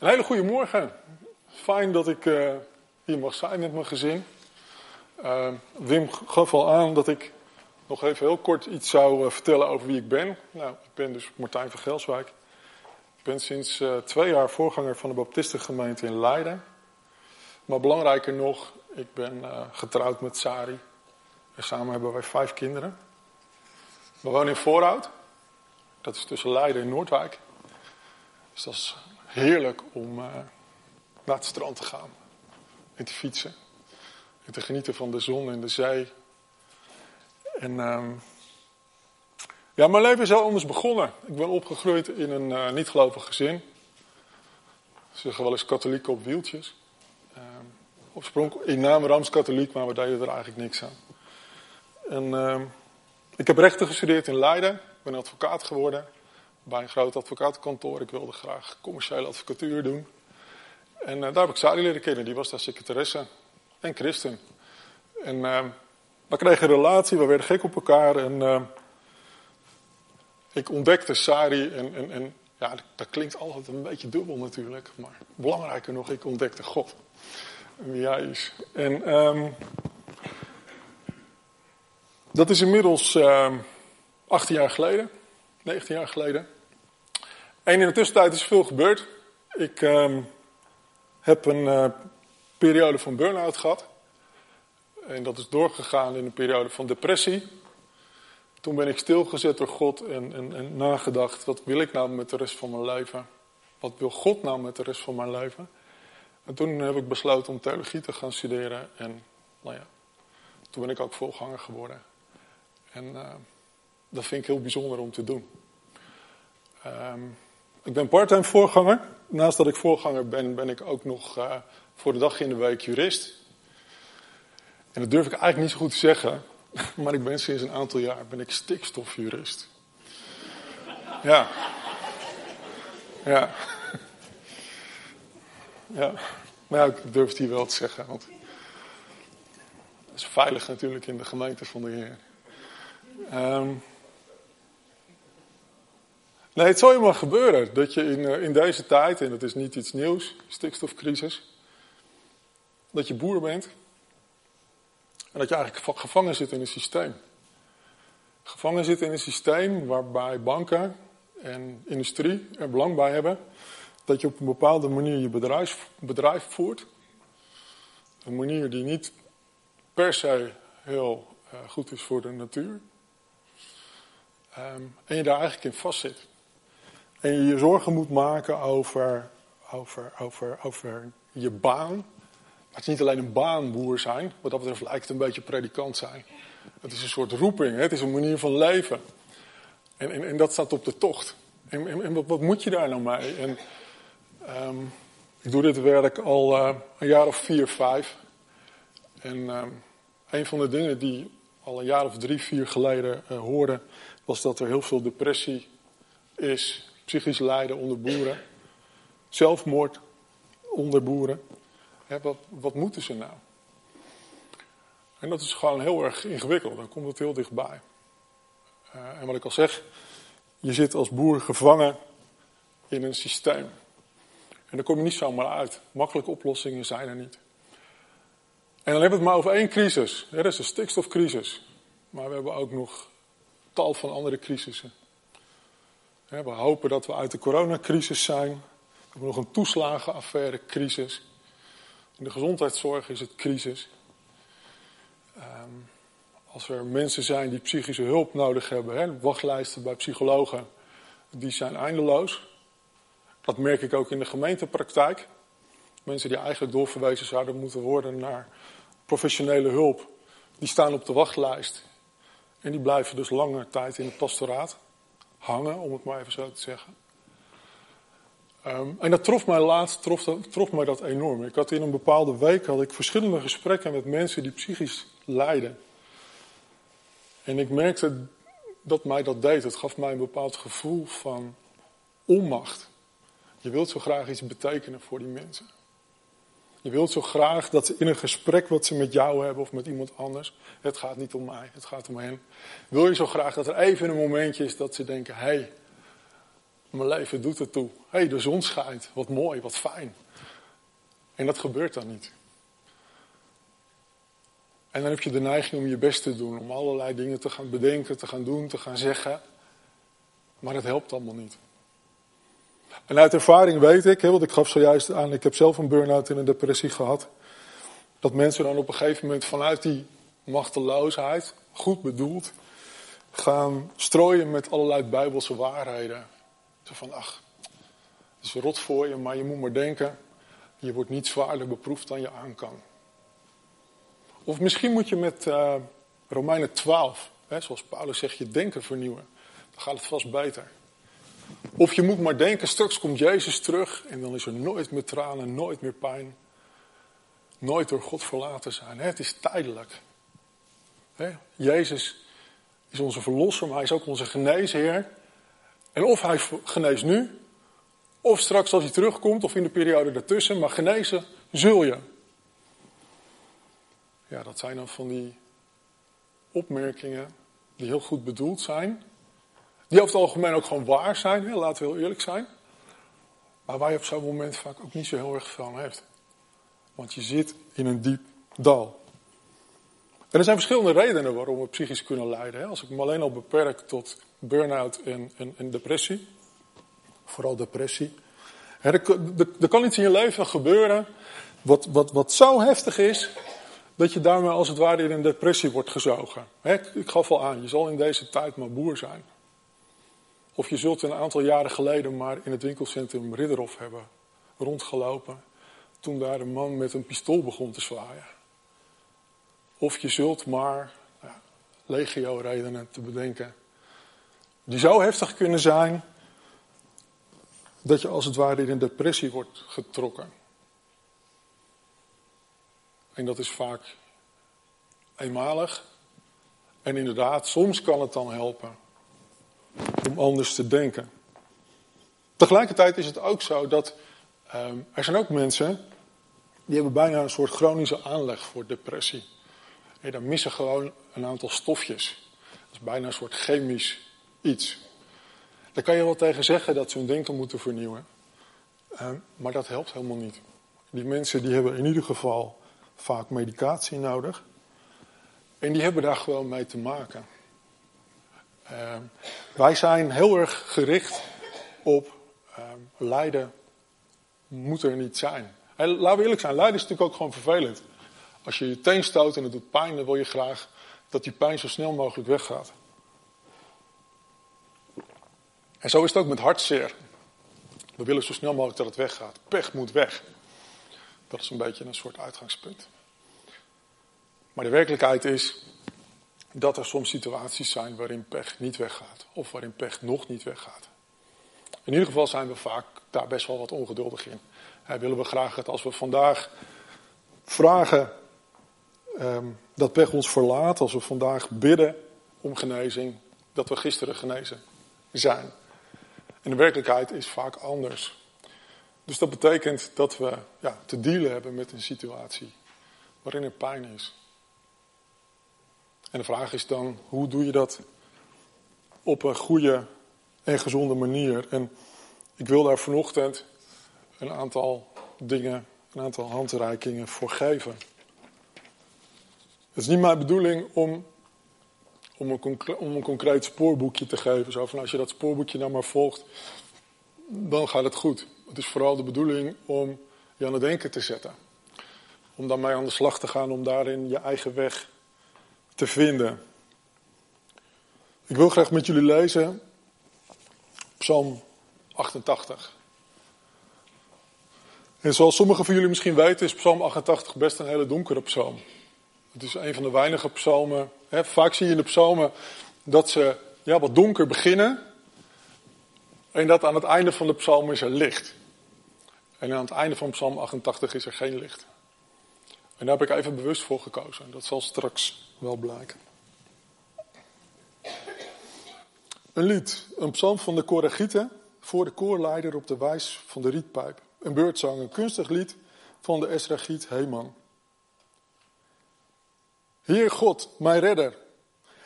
Een hele goede morgen. Fijn dat ik uh, hier mag zijn met mijn gezin. Uh, Wim gaf al aan dat ik nog even heel kort iets zou uh, vertellen over wie ik ben. Nou, ik ben dus Martijn van Gelswijk. Ik ben sinds twee jaar voorganger van de Baptistengemeente in Leiden. Maar belangrijker nog, ik ben getrouwd met Sari. En samen hebben wij vijf kinderen. We wonen in Voorhout. Dat is tussen Leiden en Noordwijk. Dus dat is heerlijk om uh, naar het strand te gaan. En te fietsen. En te genieten van de zon en de zee. En uh, ja, mijn leven is heel anders begonnen. Ik ben opgegroeid in een uh, niet-gelovig gezin. Ze zeggen wel eens katholiek op wieltjes. Uh, oorspronkelijk in naam Rams-katholiek, maar we deden er eigenlijk niks aan. En ehm, ik heb rechten gestudeerd in Leiden. Ik ben advocaat geworden bij een groot advocatenkantoor. Ik wilde graag commerciële advocatuur doen. En uh, daar heb ik Sari leren kennen. Die was daar secretaresse en christen. En uh, we kregen een relatie, we werden gek op elkaar. En uh, ik ontdekte Sari en, en, en ja, dat klinkt altijd een beetje dubbel natuurlijk. Maar belangrijker nog, ik ontdekte God. En wie hij is. En um, dat is inmiddels uh, 18 jaar geleden. 19 jaar geleden. En in de tussentijd is veel gebeurd. Ik uh, heb een uh, periode van burn-out gehad. En dat is doorgegaan in een periode van depressie. Toen ben ik stilgezet door God en, en, en, nagedacht, wat wil ik nou met de rest van mijn leven? Wat wil God nou met de rest van mijn leven? En toen heb ik besloten om theologie te gaan studeren. En nou ja, toen ben ik ook volganger geworden. En uh, dat vind ik heel bijzonder om te doen. Um, ik ben parttime voorganger. Naast dat ik voorganger ben, ben ik ook nog uh, voor de dag in de week jurist. En dat durf ik eigenlijk niet zo goed te zeggen. Maar ik ben sinds een aantal jaar ben ik stikstofjurist. Ja. Ja. Ja. Maar ik durf het hier wel te zeggen. Want het is veilig natuurlijk in de gemeente van de Heer. Um, Nee, het zal je maar gebeuren dat je in, in deze tijd, en dat is niet iets nieuws, stikstofcrisis, dat je boer bent en dat je eigenlijk gevangen zit in een systeem. Gevangen zit in een systeem waarbij banken en industrie er belang bij hebben dat je op een bepaalde manier je bedrijf, bedrijf voert. Een manier die niet per se heel uh, goed is voor de natuur. Um, en je daar eigenlijk in vastzit. En je je zorgen moet maken over, over, over, over je baan. Maar het is niet alleen een baanboer zijn. Wat dat betreft lijkt het een beetje predikant zijn. Het is een soort roeping. Hè? Het is een manier van leven. En, en, en dat staat op de tocht. En, en, wat, wat, moet je daar nou mee? En, um, ik doe dit werk al uh, een jaar of vier, vijf. En um, een van de dingen die al een jaar of drie, vier geleden uh, was dat er heel veel depressie is psychisch lijden onder boeren, zelfmoord onder boeren. wat, wat moeten ze nou? En dat is gewoon heel erg ingewikkeld, dan komt het heel dichtbij. Uh, en wat ik al zeg, je zit als boer gevangen in een systeem. En daar kom je niet zomaar uit. Makkelijke oplossingen zijn er niet. En dan hebben we het maar over één crisis. Er is een stikstofcrisis. Maar we hebben ook nog tal van andere crisissen. We hopen dat we uit de coronacrisis zijn. We hebben nog een toeslagenaffaire crisis. In de gezondheidszorg is het crisis. Um, als er mensen zijn die psychische hulp nodig hebben, hè, wachtlijsten bij psychologen, die zijn eindeloos. Dat merk ik ook in de gemeentepraktijk. Mensen die eigenlijk doorverwezen zouden moeten worden naar professionele hulp, die staan op de wachtlijst. En die blijven dus lange tijd in het pastoraat hangen, om het maar even zo te zeggen. Um, en dat trof mij laatst, trof, trof mij dat enorm. Ik had in een bepaalde week had ik verschillende gesprekken met mensen die psychisch lijden. En ik merkte dat mij dat deed. Het gaf mij een bepaald gevoel van onmacht. Je wilt zo graag iets betekenen voor die mensen. Je wilt zo graag dat ze in een gesprek wat ze met jou hebben of met iemand anders, het gaat niet om mij, het gaat om hen. Wil je zo graag dat er even een momentje is dat ze denken, hé, hey, Mijn leven doet het toe. Hé, hey, de zon schijnt. Wat mooi, wat fijn. En dat gebeurt dan niet. En dan heb je de neiging om je best te doen, om allerlei dingen te gaan bedenken, te gaan doen, te gaan zeggen. Maar het helpt allemaal niet. En uit ervaring weet ik, want ik gaf zojuist aan, ik heb zelf een burn-out en een depressie gehad. Dat mensen dan op een gegeven moment vanuit die machteloosheid, goed bedoeld, gaan strooien met allerlei bijbelse waarheden. Zo van, ach, het is rot voor je, maar je moet maar denken, je wordt niet zwaarder beproefd dan je aan kan. Of misschien moet je met uh, Romeinen 12, hè, zoals Paulus zegt, je denken vernieuwen. Dan gaat het vast beter. Of je moet maar denken, straks komt Jezus terug en dan is er nooit meer tranen, nooit meer pijn. Nooit door God verlaten zijn. Het is tijdelijk. Jezus is onze verlosser, maar hij is ook onze geneesheer. En of hij geneest nu, of straks als hij terugkomt, of in de periode daartussen, maar genezen zul je. Ja, dat zijn dan van die opmerkingen die heel goed bedoeld zijn. Die over het algemeen ook gewoon waar zijn, hè? laten we heel eerlijk zijn. Maar waar je op zo'n moment vaak ook niet zo heel erg veel aan hebt. Want je zit in een diep dal. En er zijn verschillende redenen waarom we psychisch kunnen lijden. Als ik me alleen al beperk tot burn-out en, en, depressie. Vooral depressie. Er, er, kan iets in je leven gebeuren wat, wat, wat zo heftig is, dat je daarmee als het ware in een depressie wordt gezogen. ik gaf al aan, je zal in deze tijd maar boer zijn. Of je zult een aantal jaren geleden maar in het winkelcentrum Ridderhof hebben rondgelopen. Toen daar een man met een pistool begon te zwaaien. Of je zult maar, ja, legio redenen te bedenken, die zo heftig kunnen zijn dat je als het ware in een depressie wordt getrokken. En dat is vaak eenmalig. En inderdaad, soms kan het dan helpen om anders te denken. Tegelijkertijd is het ook zo dat um, er zijn ook mensen die hebben bijna een soort chronische aanleg voor depressie. En dan missen gewoon een aantal stofjes. Dat is bijna een soort chemisch iets. Daar kan je wel tegen zeggen dat ze hun denken moeten vernieuwen. Ehm, maar dat helpt helemaal niet. Die mensen die hebben in ieder geval vaak medicatie nodig. En die hebben daar gewoon mee te maken. Ehm, wij zijn heel erg gericht op ehm, lijden moet er niet zijn. En laten we eerlijk zijn, lijden is natuurlijk ook gewoon vervelend. Als je je teen stoot en het doet pijn, dan wil je graag dat die pijn zo snel mogelijk weggaat. En zo is het ook met hartzeer. We willen zo snel mogelijk dat het weggaat. Pech moet weg. Dat is een beetje een soort uitgangspunt. Maar de werkelijkheid is dat er soms situaties zijn waarin pech niet weggaat. Of waarin pech nog niet weggaat. In ieder geval zijn we vaak daar best wel wat ongeduldig in. En willen we graag dat als we vandaag vragen um, dat pech ons verlaat, als we vandaag bidden om genezing, dat we gisteren genezen zijn. En de werkelijkheid is vaak anders. Dus dat betekent dat we ja, te dealen hebben met een situatie waarin er pijn is. En de vraag is dan, hoe doe je dat op een goede en gezonde manier? En ik wil daar vanochtend een aantal dingen, een aantal handreikingen voor geven. Het is niet mijn bedoeling om, om, een, om een concreet spoorboekje te geven. Zo van als je dat spoorboekje nou maar volgt, dan gaat het goed. Het is vooral de bedoeling om je aan het denken te zetten. Om daarmee aan de slag te gaan, om daarin je eigen weg te vinden. Ik wil graag met jullie lezen Psalm 88. En zoals sommigen van jullie misschien weten, is Psalm 88 best een hele donkere psalm. Het is een van de weinige psalmen. Hè, vaak zie je in de psalmen dat ze ja, wat donker beginnen. En dat aan het einde van de psalm is er licht. En aan het einde van psalm 88 is er geen licht. En daar heb ik even bewust voor gekozen. Dat zal straks wel blijken. Een lied, een psalm van de Koragieten voor de koorleider op de wijs van de rietpijp. Een beurtzang, een kunstig lied van de Esragiet Heeman. Heer God, mijn redder,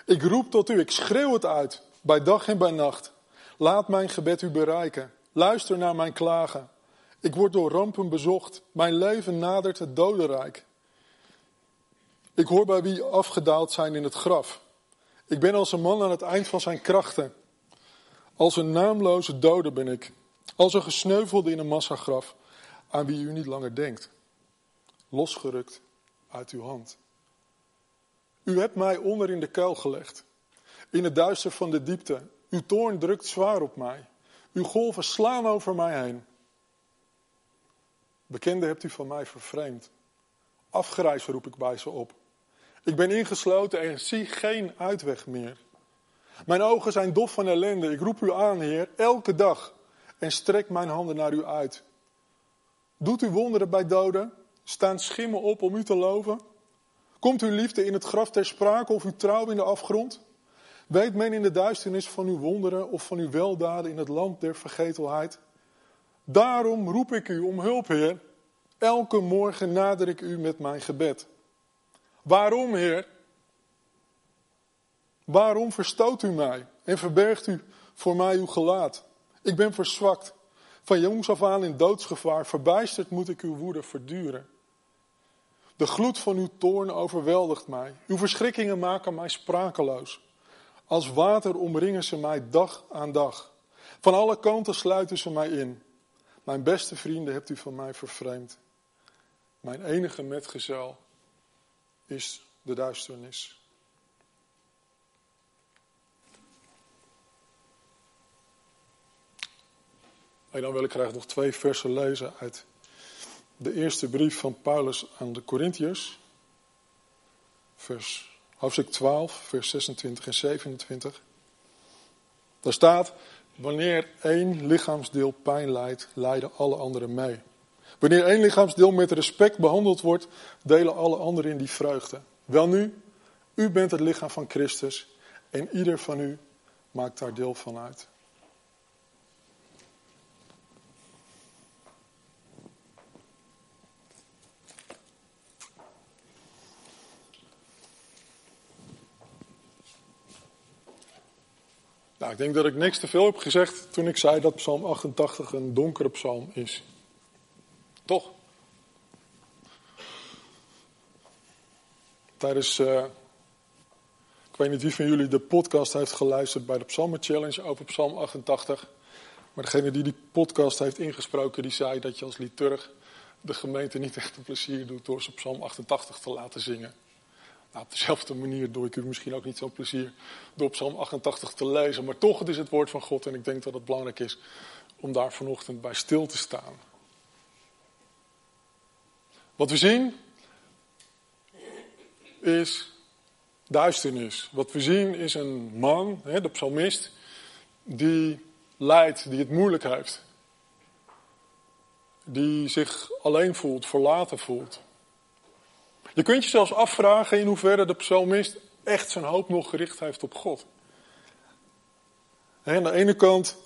ik roep tot u, ik schreeuw het uit, bij dag en bij nacht. Laat mijn gebed u bereiken. Luister naar mijn klagen. Ik word door rampen bezocht. Mijn leven nadert het dodenrijk. Ik hoor bij wie afgedaald zijn in het graf. Ik ben als een man aan het eind van zijn krachten. Als een naamloze dode ben ik. Als een gesneuvelde in een massagraf, aan wie u niet langer denkt. Losgerukt uit uw hand. U hebt mij onder in de kuil gelegd. In het duister van de diepte. Uw toorn drukt zwaar op mij. Uw golven slaan over mij heen. Bekende hebt u van mij vervreemd. Afgrijs roep ik bij ze op. Ik ben ingesloten en zie geen uitweg meer. Mijn ogen zijn dof van ellende. Ik roep u aan, Heer, elke dag en strek mijn handen naar u uit. Doet u wonderen bij doden? Staan schimmen op om u te loven? Komt uw liefde in het graf ter sprake of uw trouw in de afgrond? Weet men in de duisternis van uw wonderen of van uw weldaden in het land der vergetelheid? Daarom roep ik u om hulp, Heer. Elke morgen nader ik u met mijn gebed. Waarom, Heer? Waarom verstoot u mij en verbergt u voor mij uw gelaat? Ik ben verzwakt. Van jongs af aan in doodsgevaar. Verbijsterd moet ik uw woede verduren. De gloed van uw toorn overweldigt mij. Uw verschrikkingen maken mij sprakeloos. Als water omringen ze mij dag aan dag. Van alle kanten sluiten ze mij in. Mijn beste vrienden hebt u van mij vervreemd. Mijn enige metgezel is de duisternis. En dan wil ik graag nog twee versen lezen uit de eerste brief van Paulus aan de Corinthiërs. Vers, hoofdstuk 12, vers 26 en 27. Daar staat, wanneer één lichaamsdeel pijn lijdt, lijden alle anderen mee. Wanneer één lichaamsdeel met respect behandeld wordt, delen alle anderen in die vreugde. Welnu, u bent het lichaam van Christus en ieder van u maakt daar deel van uit. Nou, ik denk dat ik niks te veel heb gezegd toen ik zei dat Psalm 88 een donkere psalm is. Toch? Tijdens, uh, ik weet niet wie van jullie de podcast heeft geluisterd bij de Psalmen Challenge over Psalm 88. Maar degene die die podcast heeft ingesproken, die zei dat je als liturg de gemeente niet echt een plezier doet door ze Psalm 88 te laten zingen. Nou, op dezelfde manier doe ik u misschien ook niet zo'n plezier door Psalm 88 te lezen. Maar toch, het is het woord van God en ik denk dat het belangrijk is om daar vanochtend bij stil te staan. Wat we zien is duisternis. Wat we zien is een man, de psalmist, die lijdt, die het moeilijk heeft. Die zich alleen voelt, verlaten voelt. Je kunt je zelfs afvragen in hoeverre de psalmist echt zijn hoop nog gericht heeft op God. aan de ene kant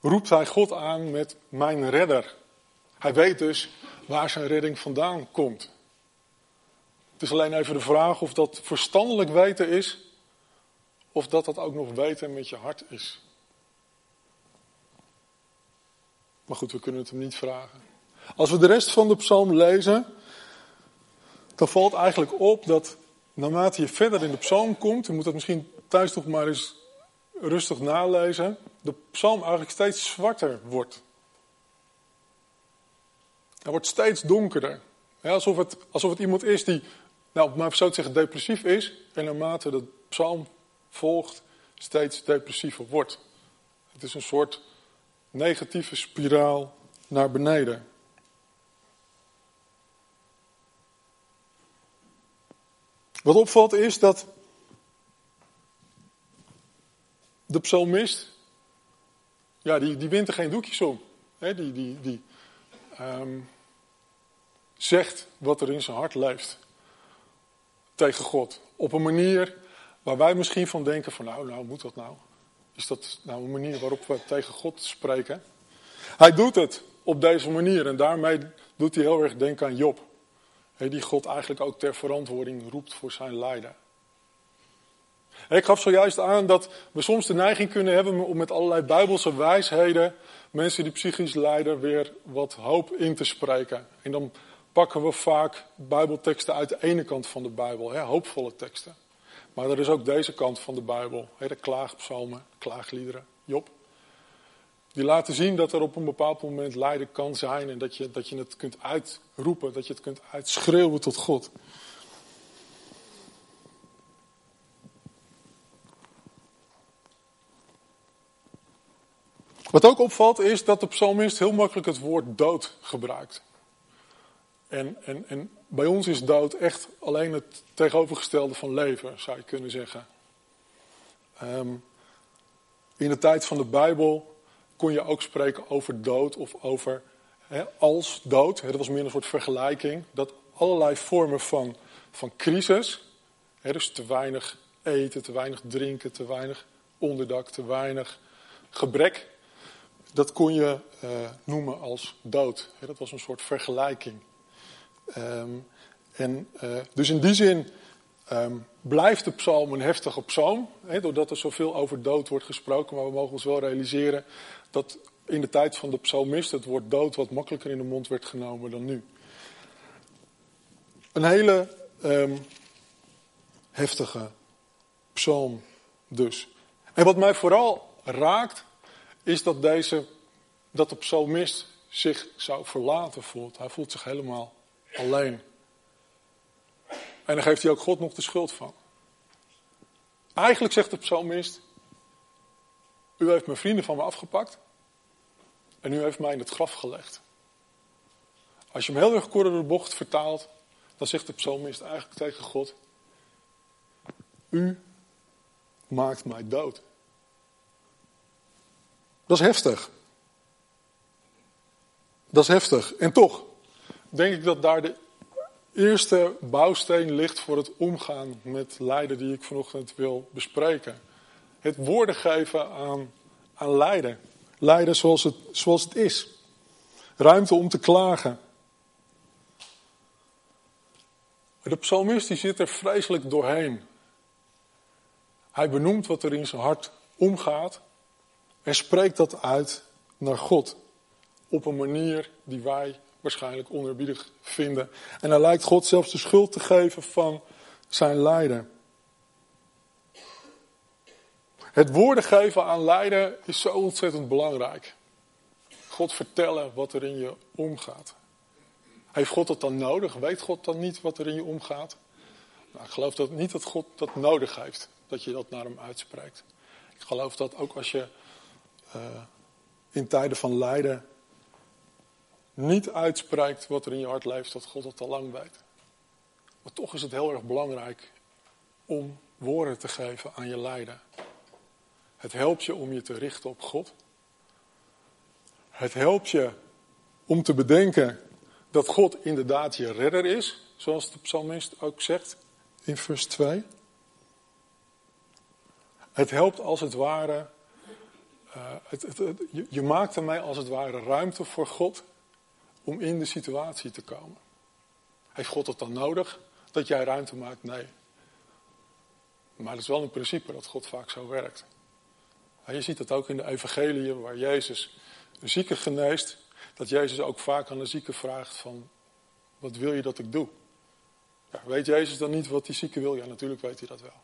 roept hij God aan met mijn redder. Hij weet dus waar zijn redding vandaan komt. Het is alleen even de vraag of dat verstandelijk weten is, of dat dat ook nog weten met je hart is. Maar goed, we kunnen het hem niet vragen. Als we de rest van de psalm lezen, dan valt eigenlijk op dat naarmate je verder in de psalm komt, je moet dat misschien thuis toch maar eens rustig nalezen, de psalm eigenlijk steeds zwarter wordt. Hij wordt steeds donkerder. alsof, het, alsof het iemand is die, nou, maar zo te zeggen, depressief is. En naarmate de psalm volgt, steeds depressiever wordt. Het is een soort negatieve spiraal naar beneden. Wat opvalt is dat de psalmist, ja, die, die wint er geen doekjes om. die, die, die, um, zegt wat er in zijn hart leeft tegen God. Op een manier waar wij misschien van denken van nou, nou moet dat nou? Is dat nou een manier waarop we tegen God spreken? Hij doet het op deze manier en daarmee doet hij heel erg denken aan Job. Die God eigenlijk ook ter verantwoording roept voor zijn lijden. Ik gaf zojuist aan dat we soms de neiging kunnen hebben om met allerlei bijbelse wijsheden mensen die psychisch lijden weer wat hoop in te spreken. En dan pakken we vaak bijbelteksten uit de ene kant van de Bijbel, hè, hoopvolle teksten. Maar er is ook deze kant van de Bijbel, hè, de klaagpsalmen, klaagliederen, Job. Die laten zien dat er op een bepaald moment lijden kan zijn en dat je, dat je het kunt uitroepen, dat je het kunt uitschreeuwen tot God. Wat ook opvalt is dat de psalmist heel makkelijk het woord dood gebruikt. En, en, en bij ons is dood echt alleen het tegenovergestelde van leven, zou je kunnen zeggen. Ehm, in de tijd van de Bijbel kon je ook spreken over dood of over als dood. dat was meer een soort vergelijking. Dat allerlei vormen van, van crisis, dus te weinig eten, te weinig drinken, te weinig onderdak, te weinig gebrek, dat kon je uh, noemen als dood. dat was een soort vergelijking. Um, en, uh, dus in die zin um, blijft de psalm een heftige psalm, doordat er zoveel over dood wordt gesproken. Maar we mogen ons wel realiseren dat in de tijd van de psalmist het woord dood wat makkelijker in de mond werd genomen dan nu. Een hele um, heftige psalm dus. En wat mij vooral raakt, is dat, deze, dat de psalmist zich zou verlaten voelt. Hij voelt zich helemaal alleen. En dan geeft hij ook God nog de schuld van. Eigenlijk zegt de psalmist: U heeft mijn vrienden van me afgepakt. En u heeft mij in het graf gelegd. Als je hem heel erg kort door de bocht vertaalt, dan zegt de psalmist eigenlijk tegen God: U maakt mij dood. Dat is heftig. Dat is heftig. En toch denk ik dat daar de eerste bouwsteen ligt voor het omgaan met lijden die ik vanochtend wil bespreken. Het woorden geven aan, aan lijden. Lijden zoals het, zoals het is. Ruimte om te klagen. De psalmist die zit er vreselijk doorheen. Hij benoemt wat er in zijn hart omgaat en spreekt dat uit naar God. Op een manier die wij waarschijnlijk onerbiedig vinden. En hij lijkt God zelfs de schuld te geven van zijn lijden. Het woorden geven aan lijden is zo ontzettend belangrijk. God vertellen wat er in je omgaat. Heeft God dat dan nodig? Weet God dan niet wat er in je omgaat? Nou, ik geloof dat niet dat God dat nodig heeft, dat je dat naar hem uitspreekt. Ik geloof dat ook als je uh, in tijden van lijden niet uitspreekt wat er in je hart leeft, dat God het al lang weet. Maar toch is het heel erg belangrijk om woorden te geven aan je lijden. Het helpt je om je te richten op God. Het helpt je om te bedenken dat God inderdaad je redder is, zoals de psalmist ook zegt in vers 2. Het helpt als het ware, het, je, je maakt ermee als het ware ruimte voor God om in de situatie te komen. Heeft God het dan nodig dat jij ruimte maakt? Nee. Maar het is wel een principe dat God vaak zo werkt. En je ziet dat ook in de evangeliën waar Jezus een zieke geneest. Dat Jezus ook vaak aan de zieke vraagt van, wat wil je dat ik doe? Ja, weet Jezus dan niet wat die zieke wil? Ja, natuurlijk weet hij dat wel.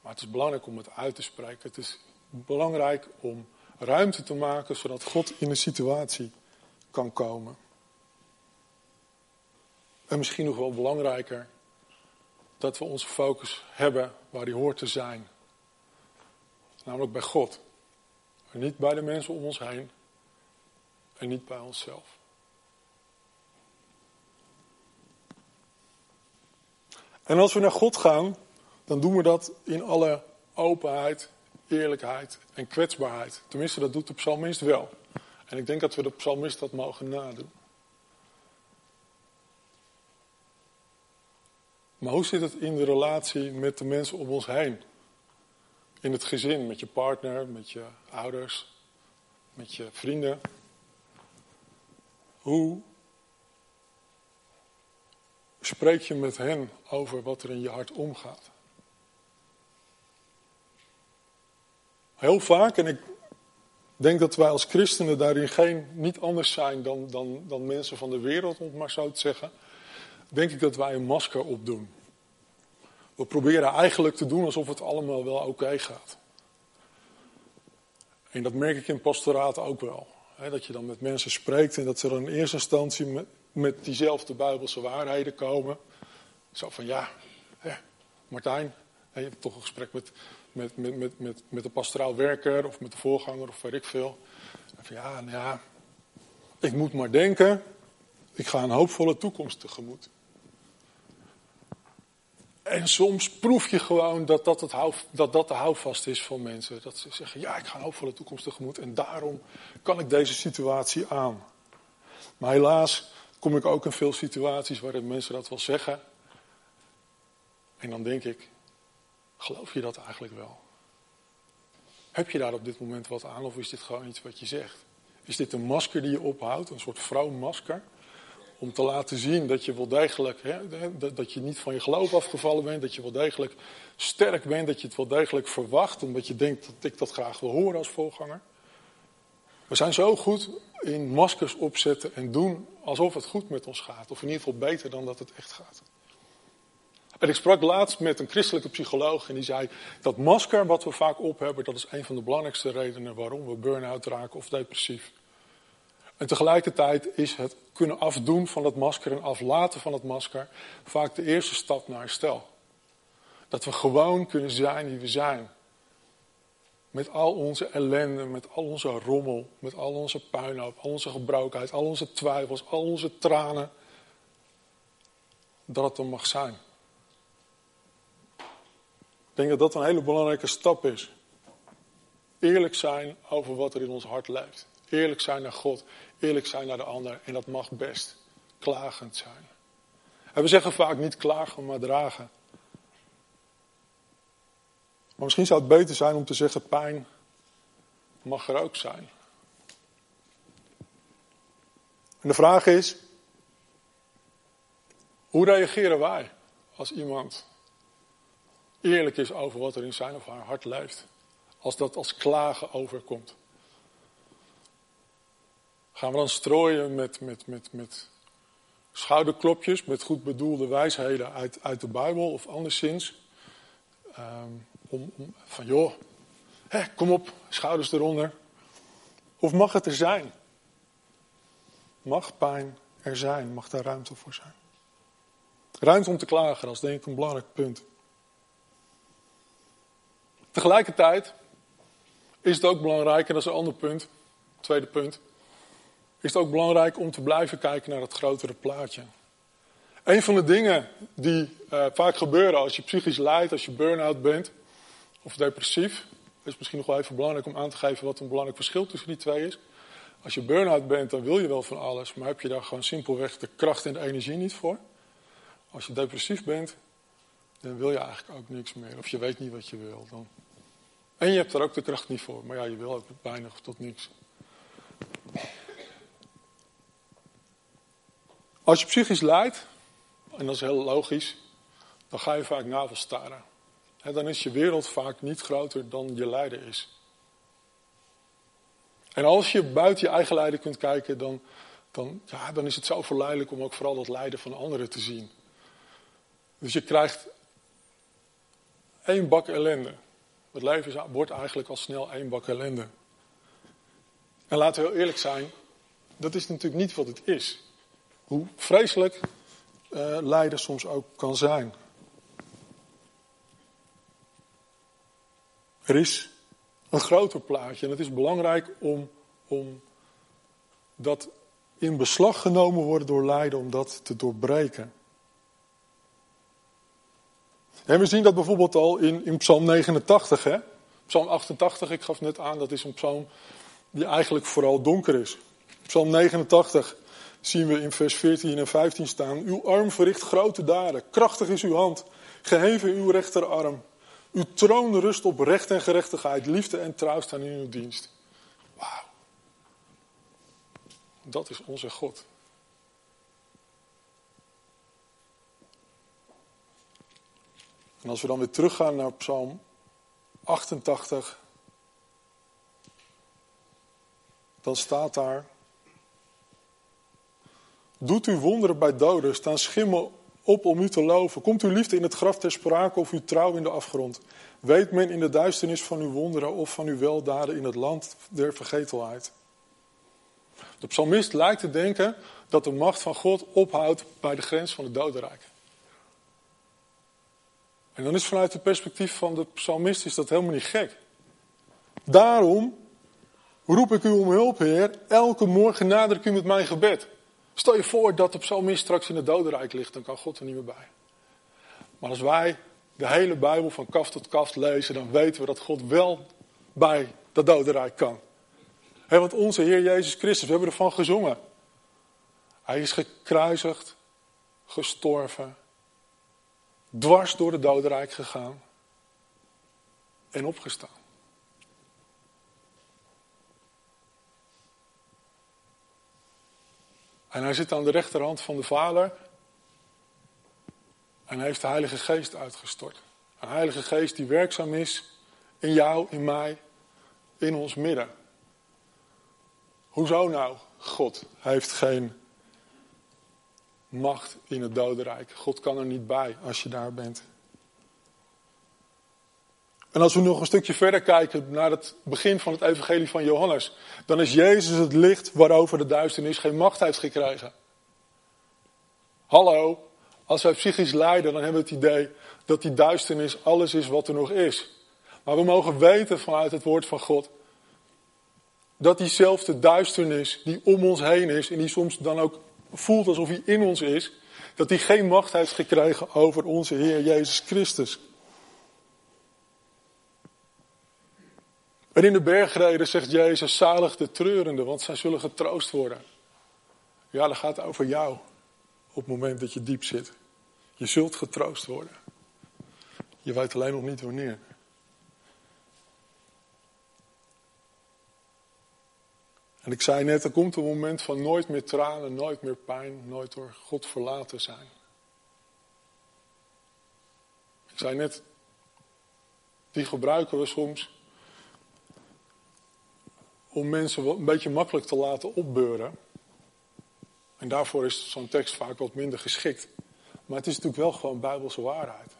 Maar het is belangrijk om het uit te spreken. Het is belangrijk om ruimte te maken zodat God in de situatie kan komen. En misschien nog wel belangrijker, dat we onze focus hebben waar die hoort te zijn. Namelijk bij God. Niet bij de mensen om ons heen. En niet bij onszelf. En als we naar God gaan, dan doen we dat in alle openheid, eerlijkheid en kwetsbaarheid. Tenminste, dat doet de psalmist wel. En ik denk dat we de psalmist dat mogen nadoen. Maar hoe zit het in de relatie met de mensen om ons heen? In het gezin, met je partner, met je ouders, met je vrienden. Hoe spreek je met hen over wat er in je hart omgaat? Heel vaak, en ik denk dat wij als christenen daarin geen, niet anders zijn dan, dan, dan mensen van de wereld, om het maar zo te zeggen, denk ik dat wij een masker opdoen. We proberen eigenlijk te doen alsof het allemaal wel oké gaat. En dat merk ik in pastoraat ook wel. Dat je dan met mensen spreekt en dat ze dan in eerste instantie met, met diezelfde Bijbelse waarheden komen. Zo van ja, Martijn, je hebt toch een gesprek met, met, met, met, met, met de pastoraal werker of met de voorganger of weet ik veel. Ja, nou ja, ik moet maar denken, ik ga een hoopvolle toekomst tegemoet. En soms proef je gewoon dat dat, het dat dat de houvast is van mensen. Dat ze zeggen, ja, ik ga een hoopvolle toekomst tegemoet en daarom kan ik deze situatie aan. Maar helaas kom ik ook in veel situaties waarin mensen dat wel zeggen. En dan denk ik, geloof je dat eigenlijk wel? Heb je daar op dit moment wat aan of is dit gewoon iets wat je zegt? Is dit een masker die je ophoudt, een soort vrouwmasker? Om te laten zien dat je wel degelijk, hè, dat je niet van je geloof afgevallen bent, dat je wel degelijk sterk bent, dat je het wel degelijk verwacht, omdat je denkt dat ik dat graag wil horen als voorganger. We zijn zo goed in maskers opzetten en doen alsof het goed met ons gaat, of in ieder geval beter dan dat het echt gaat. En ik sprak laatst met een christelijke psycholoog en die zei dat masker wat we vaak op hebben, dat is een van de belangrijkste redenen waarom we burn-out raken of depressief. En tegelijkertijd is het kunnen afdoen van dat masker en aflaten van het masker vaak de eerste stap naar herstel. Dat we gewoon kunnen zijn wie we zijn. Met al onze ellende, met al onze rommel, met al onze puinhoop, al onze gebrokenheid, al onze twijfels, al onze tranen. Dat het er mag zijn. Ik denk dat dat een hele belangrijke stap is. Eerlijk zijn over wat er in ons hart leeft. Eerlijk zijn naar God, eerlijk zijn naar de ander. En dat mag best klagend zijn. En we zeggen vaak niet klagen, maar dragen. Maar misschien zou het beter zijn om te zeggen: pijn mag er ook zijn. En de vraag is: hoe reageren wij als iemand eerlijk is over wat er in zijn of haar hart leeft? Als dat als klagen overkomt. Gaan we dan strooien met, met, met, met schouderklopjes, met goed bedoelde wijsheden uit, uit de Bijbel of anderszins? Um, om, om, van joh, hè, kom op, schouders eronder. Of mag het er zijn? Mag pijn er zijn? Mag daar ruimte voor zijn? Ruimte om te klagen, dat is denk ik een belangrijk punt. Tegelijkertijd is het ook belangrijk, en dat is een ander punt, tweede punt, is het ook belangrijk om te blijven kijken naar het grotere plaatje. Een van de dingen die uh, vaak gebeuren als je psychisch lijdt, als je burn-out bent of depressief, is misschien nog wel even belangrijk om aan te geven wat een belangrijk verschil tussen die twee is. Als je burn-out bent, dan wil je wel van alles, maar heb je daar gewoon simpelweg de kracht en de energie niet voor. Als je depressief bent, dan wil je eigenlijk ook niks meer. Of je weet niet wat je wil. Dan... En je hebt er ook de kracht niet voor, maar ja, je wil ook weinig tot niks. Als je psychisch lijdt, en dat is heel logisch, dan ga je vaak navelstaren. En dan is je wereld vaak niet groter dan je lijden is. En als je buiten je eigen lijden kunt kijken, dan, dan, ja, dan is het zo verleidelijk om ook vooral dat lijden van anderen te zien. Dus je krijgt één bak ellende. Het leven wordt eigenlijk al snel één bak ellende. En laten we heel eerlijk zijn, dat is natuurlijk niet wat het is. Hoe vreselijk uh, lijden soms ook kan zijn. Er is een groter plaatje en het is belangrijk om, om dat in beslag genomen wordt door lijden, om dat te doorbreken. En we zien dat bijvoorbeeld al in, in Psalm 89. Hè? Psalm 88, ik gaf net aan, dat is een psalm die eigenlijk vooral donker is. Psalm 89 zien we in vers 14 en 15 staan. Uw arm verricht grote daden, krachtig is uw hand, geheven uw rechterarm. Uw troon rust op recht en gerechtigheid, liefde en trouw staan in uw dienst. Wauw. Dat is onze God. En als we dan weer teruggaan naar Psalm 88, dan staat daar. Doet u wonderen bij doden, staan schimmen op om u te loven. Komt uw liefde in het graf ter sprake of uw trouw in de afgrond? Weet men in de duisternis van uw wonderen of van uw weldaden in het land der vergetelheid? De psalmist lijkt te denken dat de macht van God ophoudt bij de grens van het dodenrijk. En dan is vanuit het perspectief van de psalmist is dat helemaal niet gek. Daarom roep ik u om hulp, Heer. Elke morgen nader ik u met mijn gebed. Stel je voor dat de psalmist straks in het dodenrijk ligt, dan kan God er niet meer bij. Maar als wij de hele Bijbel van kaf tot kaf lezen, dan weten we dat God wel bij dat dodenrijk kan. Want onze Heer Jezus Christus, we hebben ervan gezongen. Hij is gekruisigd, gestorven, dwars door het dodenrijk gegaan en opgestaan. En hij zit aan de rechterhand van de Vader. En hij heeft de Heilige Geest uitgestort. Een Heilige Geest die werkzaam is in jou, in mij, in ons midden. Hoezo nou? God heeft geen macht in het dodenrijk. God kan er niet bij als je daar bent. En als we nog een stukje verder kijken naar het begin van het evangelie van Johannes, dan is Jezus het licht waarover de duisternis geen macht heeft gekregen. Hallo, als wij psychisch lijden, dan hebben we het idee dat die duisternis alles is wat er nog is. Maar we mogen weten vanuit het woord van God dat diezelfde duisternis die om ons heen is en die soms dan ook voelt alsof hij in ons is, dat die geen macht heeft gekregen over onze Heer Jezus Christus. En in de bergreden zegt Jezus, zalig de treurende, want zij zullen getroost worden. Ja, dat gaat over jou op het moment dat je diep zit. Je zult getroost worden. Je weet alleen nog niet wanneer. En ik zei net, er komt een moment van nooit meer tranen, nooit meer pijn, nooit door God verlaten zijn. Ik zei net, die gebruiken we soms om mensen een beetje makkelijk te laten opbeuren. En daarvoor is zo'n tekst vaak wat minder geschikt. Maar het is natuurlijk wel gewoon bijbelse waarheid.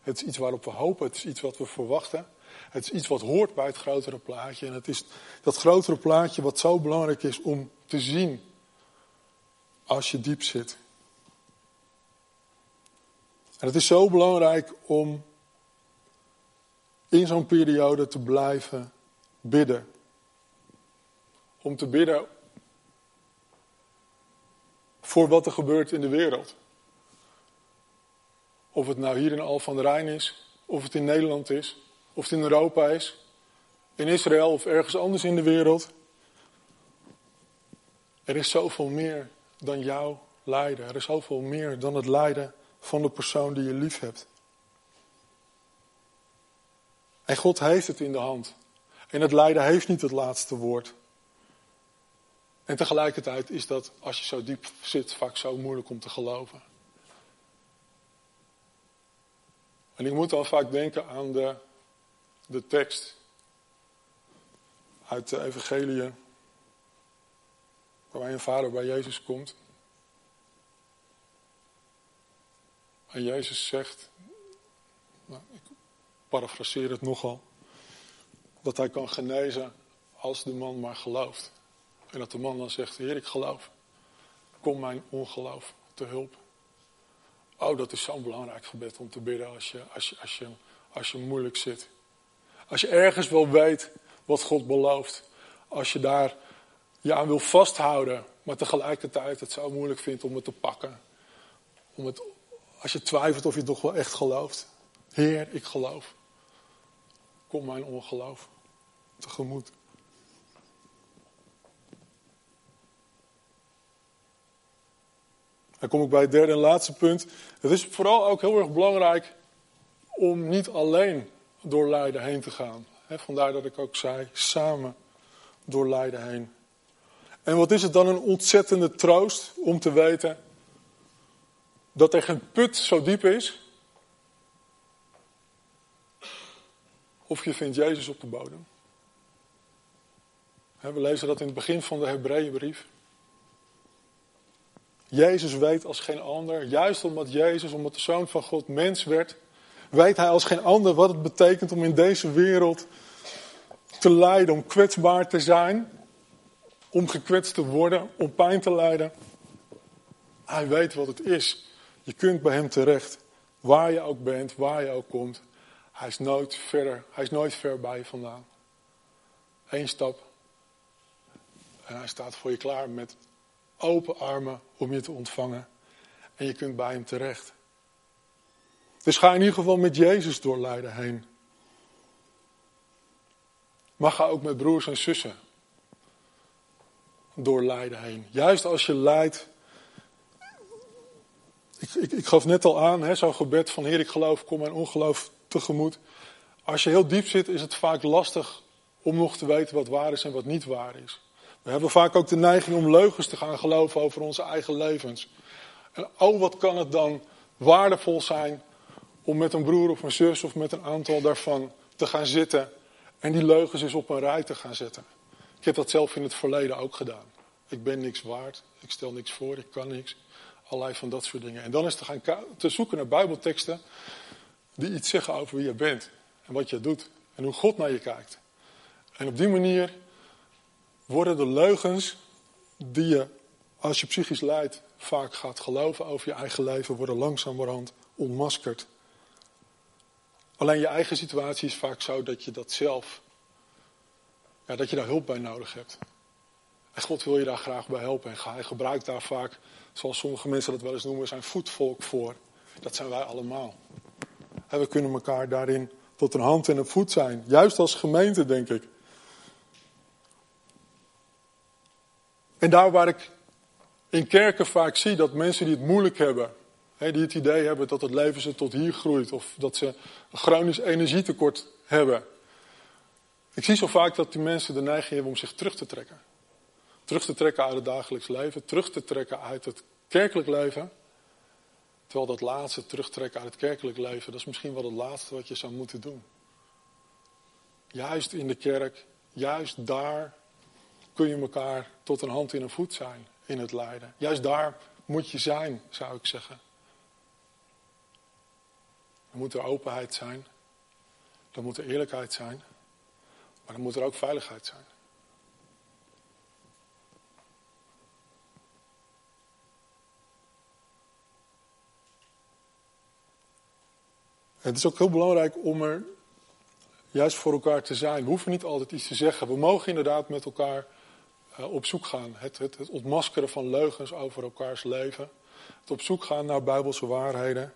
Het is iets waarop we hopen, het is iets wat we verwachten. Het is iets wat hoort bij het grotere plaatje. En het is dat grotere plaatje wat zo belangrijk is om te zien als je diep zit. En het is zo belangrijk om in zo'n periode te blijven bidden. Om te bidden voor wat er gebeurt in de wereld. Of het nou hier in Al van der Rijn is, of het in Nederland is, of het in Europa is, in Israël of ergens anders in de wereld. Er is zoveel meer dan jouw lijden. Er is zoveel meer dan het lijden van de persoon die je lief hebt. En God heeft het in de hand. En het lijden heeft niet het laatste woord. En tegelijkertijd is dat, als je zo diep zit, vaak zo moeilijk om te geloven. En ik moet dan vaak denken aan de de tekst uit de Evangelie, waarbij een vader bij Jezus komt. En Jezus zegt, nou, ik parafraseer het nogal, dat hij kan genezen als de man maar gelooft. En dat de man dan zegt, Heer, ik geloof. Kom mijn ongeloof te hulp. Oh, dat is zo'n belangrijk gebed om te bidden als je, als je, als je, als je moeilijk zit. Als je ergens wel weet wat God belooft. Als je daar je aan wil vasthouden, maar tegelijkertijd het zo moeilijk vindt om het te pakken. Om het, als je twijfelt of je het toch wel echt gelooft. Heer, ik geloof. Kom mijn ongeloof tegemoet. Dan kom ik bij het derde en laatste punt. Het is vooral ook heel erg belangrijk om niet alleen door lijden heen te gaan. vandaar dat ik ook zei, samen door lijden heen. En wat is het dan een ontzettende troost om te weten dat er geen put zo diep is. Of je vindt Jezus op de bodem. We lezen dat in het begin van de Hebreeënbrief. Jezus weet als geen ander, juist omdat Jezus, omdat de Zoon van God mens werd, weet hij als geen ander wat het betekent om in deze wereld te lijden, om kwetsbaar te zijn, om gekwetst te worden, om pijn te lijden. Hij weet wat het is. Je kunt bij hem terecht, waar je ook bent, waar je ook komt. Hij is nooit verder, hij is nooit ver bij je vandaan. Eén stap en hij staat voor je klaar met open armen om je te ontvangen. En je kunt bij hem terecht. Dus ga in ieder geval met Jezus door lijden heen. Maar ga ook met broers en zussen door lijden heen. Juist als je lijdt. Ik, ik, ik gaf net al aan, zo'n gebed van Heer, ik geloof, kom mijn ongeloof tegemoet. Als je heel diep zit, is het vaak lastig om nog te weten wat waar is en wat niet waar is. We hebben vaak ook de neiging om leugens te gaan geloven over onze eigen levens. En oh, wat kan het dan waardevol zijn om met een broer of een zus of met een aantal daarvan te gaan zitten en die leugens eens op een rij te gaan zetten. Ik heb dat zelf in het verleden ook gedaan. Ik ben niks waard, ik stel niks voor, ik kan niks. Allerlei van dat soort dingen. En dan is te gaan te zoeken naar bijbelteksten die iets zeggen over wie je bent en wat je doet en hoe God naar je kijkt. En op die manier worden de leugens die je, als je psychisch lijdt, vaak gaat geloven over je eigen leven, worden langzamerhand ontmaskerd. Alleen je eigen situatie is vaak zo dat je dat zelf, ja, dat je daar hulp bij nodig hebt. En God wil je daar graag bij helpen. En hij gebruikt daar vaak, zoals sommige mensen dat wel eens noemen, zijn voetvolk voor. Dat zijn wij allemaal. En we kunnen elkaar daarin tot een hand en een voet zijn. Juist als gemeente, denk ik. En daar waar ik in kerken vaak zie dat mensen die het moeilijk hebben, die het idee hebben dat het leven ze tot hier groeit of dat ze een chronisch energietekort hebben. Ik zie zo vaak dat die mensen de neiging hebben om zich terug te trekken. Terug te trekken uit het dagelijks leven, terug te trekken uit het kerkelijk leven. Terwijl dat laatste, terugtrekken uit het kerkelijk leven, dat is misschien wel het laatste wat je zou moeten doen. Juist in de kerk, juist daar kun je elkaar tot een hand in een voet zijn in het lijden. Juist daar moet je zijn, zou ik zeggen. Er moet er openheid zijn. Er moet er eerlijkheid zijn. Maar er moet er ook veiligheid zijn. Het is ook heel belangrijk om er juist voor elkaar te zijn. We hoeven niet altijd iets te zeggen. We mogen inderdaad met elkaar uh, op zoek gaan. Het, het, het ontmaskeren van leugens over elkaars leven. Het op zoek gaan naar bijbelse waarheden.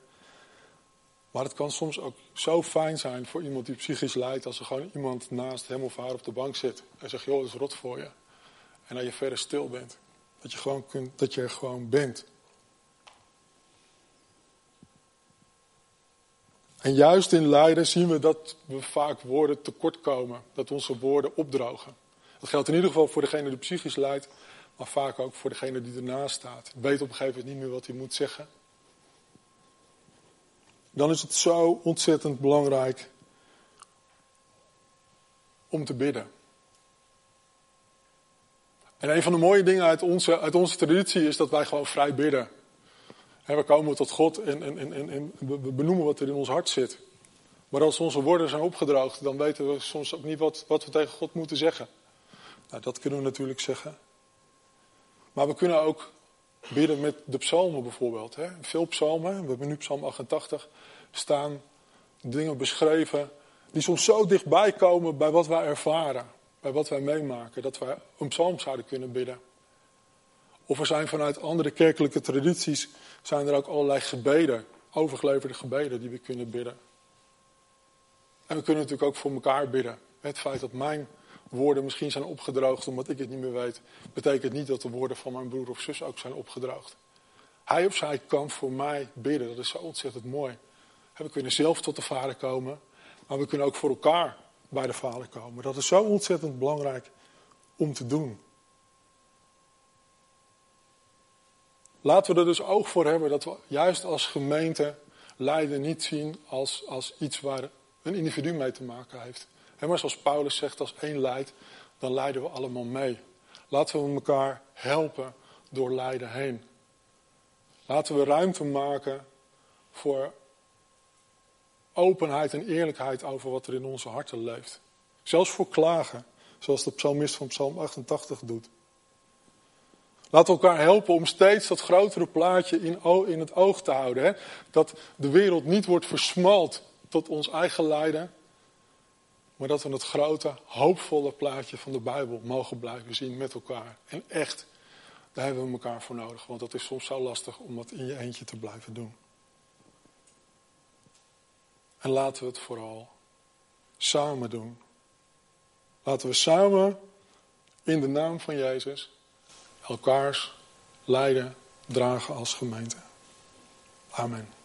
Maar het kan soms ook zo fijn zijn voor iemand die psychisch lijdt als er gewoon iemand naast hem of haar op de bank zit en zegt, joh, het is rot voor je. En dat je verder stil bent. Dat je, gewoon kunt, dat je er gewoon bent. En juist in lijden zien we dat we vaak woorden tekortkomen. Dat onze woorden opdrogen. Dat geldt in ieder geval voor degene die psychisch lijdt, maar vaak ook voor degene die ernaast staat. Weet op een gegeven moment niet meer wat hij moet zeggen dan is het zo ontzettend belangrijk om te bidden. En een van de mooie dingen uit onze, uit onze traditie is dat wij gewoon vrij bidden. we komen tot God en, en, en, en we benoemen wat er in ons hart zit. Maar als onze woorden zijn opgedroogd, dan weten we soms ook niet wat, wat we tegen God moeten zeggen. Nou, dat kunnen we natuurlijk zeggen. Maar we kunnen ook bidden met de psalmen bijvoorbeeld. Hè. Veel psalmen, we hebben nu psalm 88, staan dingen beschreven die soms zo dichtbij komen bij wat wij ervaren, bij wat wij meemaken, dat wij een psalm zouden kunnen bidden. Of er zijn vanuit andere kerkelijke tradities zijn er ook allerlei gebeden, overgeleverde gebeden die we kunnen bidden. En we kunnen natuurlijk ook voor elkaar bidden. Het feit dat mijn woorden misschien zijn opgedroogd omdat ik het niet meer weet, betekent niet dat de woorden van mijn broer of zus ook zijn opgedroogd. Hij of zij kan voor mij bidden. Dat is zo ontzettend mooi. We kunnen zelf tot de Vader komen, maar we kunnen ook voor elkaar bij de Vader komen. Dat is zo ontzettend belangrijk om te doen. Laten we er dus oog voor hebben dat we juist als gemeente lijden niet zien als, als iets waar een individu mee te maken heeft. Maar zoals Paulus zegt, als één lijdt, dan lijden we allemaal mee. Laten we elkaar helpen door lijden heen. Laten we ruimte maken voor openheid en eerlijkheid over wat er in onze harten leeft. Zelfs voor klagen, zoals de psalmist van Psalm 88 doet. Laten we elkaar helpen om steeds dat grotere plaatje in, het oog te houden. Dat de wereld niet wordt versmalt tot ons eigen lijden. Maar dat we het grote, hoopvolle plaatje van de Bijbel mogen blijven zien met elkaar. En echt, daar hebben we elkaar voor nodig. Want dat is soms zo lastig om dat in je eentje te blijven doen. En laten we het vooral samen doen. Laten we samen in de naam van Jezus elkaars lijden dragen als gemeente. Amen.